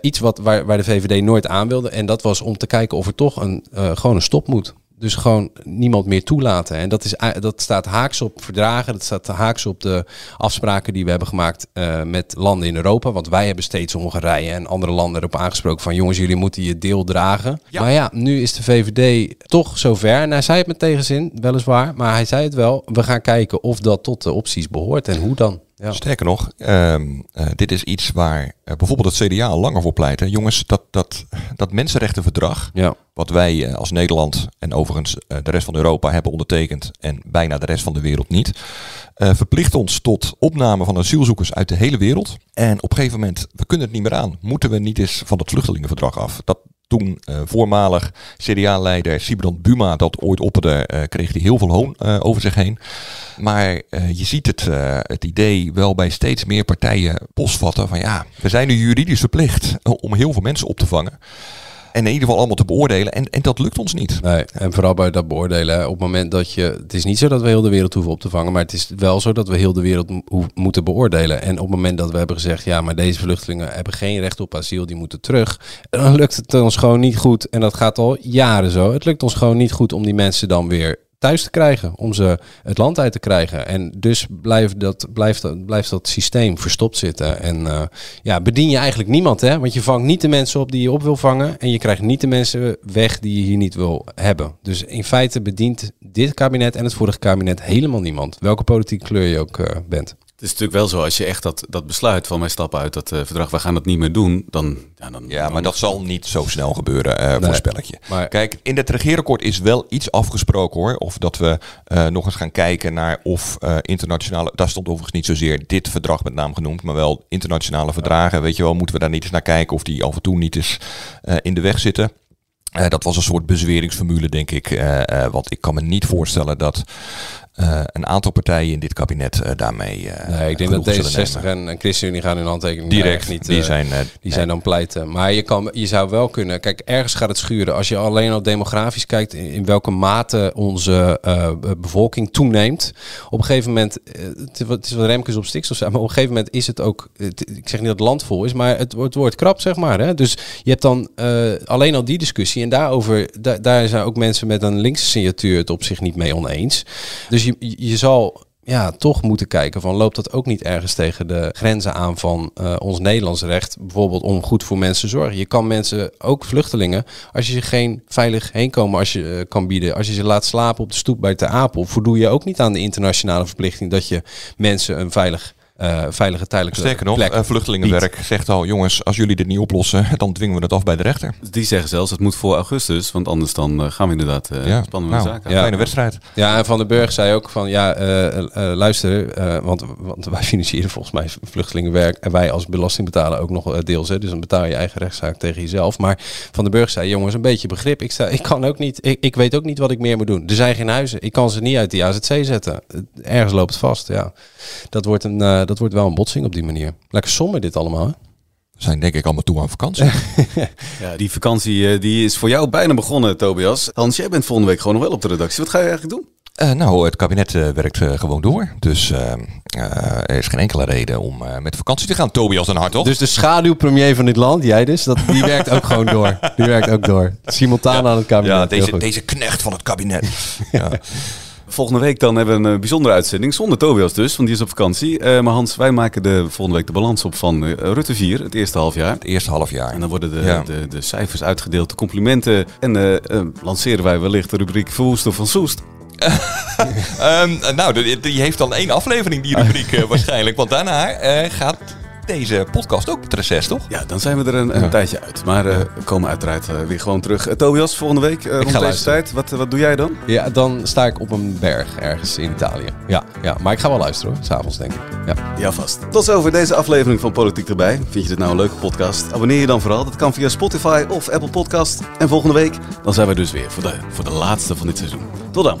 iets wat, waar, waar de VVD nooit aan wilde. En dat was om te kijken of er toch een, eh, gewoon een stop moet. Dus gewoon niemand meer toelaten. En dat, is, a- dat staat haaks op verdragen. Dat staat haaks op de afspraken die we hebben gemaakt eh, met landen in Europa. Want wij hebben steeds Hongarije en andere landen erop aangesproken van jongens, jullie moeten je deel dragen. Maar ja, nu is de VVD toch zover. En hij zei het met tegenzin, weliswaar. Maar hij zei het wel. We gaan kijken of dat tot de opties behoort en hoe dan. Ja. Sterker nog, ehm, eh, dit is iets waar eh, bijvoorbeeld het CDA al langer voor pleit. Hè. Jongens, dat, dat, dat mensenrechtenverdrag, Ja. wat wij eh, als Nederland en overigens de rest van Europa hebben ondertekend en bijna de rest van de wereld niet, verplicht ons tot opname van asielzoekers uit de hele wereld. En op een gegeven moment, we kunnen het niet meer aan. Moeten we niet eens van het vluchtelingenverdrag af? Dat toen eh, voormalig CDA-leider Sibrand Buma dat ooit opperde, eh, kreeg hij heel veel hoon eh, over zich heen. Maar je ziet het, het idee wel bij steeds meer partijen postvatten van ja, we zijn nu juridisch verplicht om heel veel mensen op te vangen. En in ieder geval allemaal te beoordelen. En, en dat lukt ons niet. Nee, en vooral bij dat beoordelen. Op het moment dat je. Het is niet zo dat we heel de wereld hoeven op te vangen. Maar het is wel zo dat we heel de wereld moeten beoordelen. En op het moment dat we hebben gezegd. Ja, maar deze vluchtelingen hebben geen recht op asiel. Die moeten terug. Dan lukt het ons gewoon niet goed. En dat gaat al jaren zo. Het lukt ons gewoon niet goed om die mensen dan weer thuis te krijgen. Om ze het land uit te krijgen. En dus blijft dat, blijft blijft dat systeem verstopt zitten. En eh, ja, bedien je eigenlijk niemand. Hè? Want je vangt niet de mensen op die je op wil vangen. En je krijgt niet de mensen weg die je hier niet wil hebben. Dus in feite bedient dit kabinet en het vorige kabinet helemaal niemand. Welke politieke kleur je ook eh, bent. Het is natuurlijk wel zo, als je echt dat, dat besluit van wij stappen uit dat eh, verdrag, wij gaan dat niet meer doen, dan... Ja, dan, Ja, maar dat zal niet zo snel gebeuren, eh Nee, voorspelletje. maar- Kijk, in het regeerakkoord is wel iets afgesproken hoor. Of dat we eh, nog eens gaan kijken naar of eh, internationale... Daar stond overigens niet zozeer dit verdrag met naam genoemd, maar wel internationale verdragen. Weet je wel, moeten we daar niet eens naar kijken of die af en toe niet eens eh, in de weg zitten. Eh, dat was een soort bezweringsformule, denk ik. eh, eh, want ik kan me niet voorstellen dat eh, een aantal partijen in dit kabinet eh, daarmee. eh, Nee, ik denk dat genoegen zullen D66 nemen. en, en ChristenUnie gaan hun handtekening Direct, niet. die zijn, die zijn dan pleiten. Maar je, kan, je zou wel kunnen. Kijk, ergens gaat het schuren. Als je alleen al demografisch kijkt, in, in welke mate onze bevolking toeneemt. Op een gegeven moment, het, het is wat Remkes op stikstof zei, maar op een gegeven moment is het ook. het- ik zeg niet dat het land vol is, maar het, wordt- het wordt krap, zeg maar. Hè? Dus je hebt dan alleen al die discussie. En daarover, da- daar zijn ook mensen met een linkse signatuur het op zich niet mee oneens. Dus je, je zal ja, toch moeten kijken van loopt dat ook niet ergens tegen de grenzen aan van eh, ons Nederlands recht, bijvoorbeeld om goed voor mensen te zorgen. Je kan mensen, ook vluchtelingen, als je ze geen veilig heenkomen als je eh, kan bieden, als je ze laat slapen op de stoep bij Ter Apel, voldoe je ook niet aan de internationale verplichting dat je mensen een veilig, eh, veilige tijdelijke Sterker nog, plek eh, vluchtelingenwerk zegt al, jongens, als jullie dit niet oplossen, dan dwingen we het af bij de rechter. Die zeggen zelfs, het moet voor augustus, want anders dan eh, gaan we inderdaad eh Ja, spannen we nou, ja. Fijne wedstrijd. Ja, en Van den Burg zei ook van ja, eh, eh, eh, luister, eh, want, want wij financieren volgens mij vluchtelingenwerk en wij als belastingbetaler ook nog deels. Hè, dus dan betaal je eigen rechtszaak tegen jezelf. Maar Van den Burg zei, jongens, een beetje begrip. Ik, sta, ik kan ook niet, ik, ik weet ook niet wat ik meer moet doen. Er zijn geen huizen. Ik kan ze niet uit die AZC zetten. Ergens loopt het vast. Ja, dat wordt, een, eh, dat wordt wel een botsing op die manier. Lekker somber dit allemaal. Hè? We zijn denk ik allemaal toe aan vakantie. Ja, die vakantie eh, die is voor jou bijna begonnen, Tobias. Hans, jij bent volgende week gewoon nog wel op de redactie. Wat ga je eigenlijk doen? Eh, nou, het kabinet eh, werkt eh, gewoon door. Dus eh, eh, er is geen enkele reden om eh, met vakantie te gaan. Tobias en Hartog. Dus de schaduwpremier van dit land, jij dus, dat, die werkt ook gewoon door. Die werkt ook door. Simultaan aan het kabinet. ja, deze, deze knecht van het kabinet. ja. Volgende week dan hebben we een eh, bijzondere uitzending. Zonder Tobias dus, want die is op vakantie. Eh, maar Hans, wij maken de, volgende week de balans op van eh, Rutte 4, het eerste halfjaar. Het eerste halfjaar. En dan worden de, Ja. de, de cijfers uitgedeeld, de complimenten. En lanceren wij wellicht de rubriek Verwoest of van Soest. Ehm, nou, die, heeft dan één aflevering, die rubriek waarschijnlijk. Want daarna gaat deze podcast ook het reces, toch? Ja, dan zijn we er een, een tijdje uit. Maar eh, we komen uiteraard eh, weer gewoon terug. Eh, Tobias, volgende week rond deze luisteren. tijd. Wat, wat doe jij dan? Ja, dan sta ik op een berg ergens in Italië. Ja, ja. maar ik ga wel luisteren hoor, s'avonds denk ik. Ja. Ja, vast. Tot zover deze aflevering van Politiek erbij. Vind je dit nou een leuke podcast? Abonneer je dan vooral. Dat kan via Spotify of Apple Podcast. En volgende week dan zijn we dus weer voor de, voor de laatste van dit seizoen. Tot dan.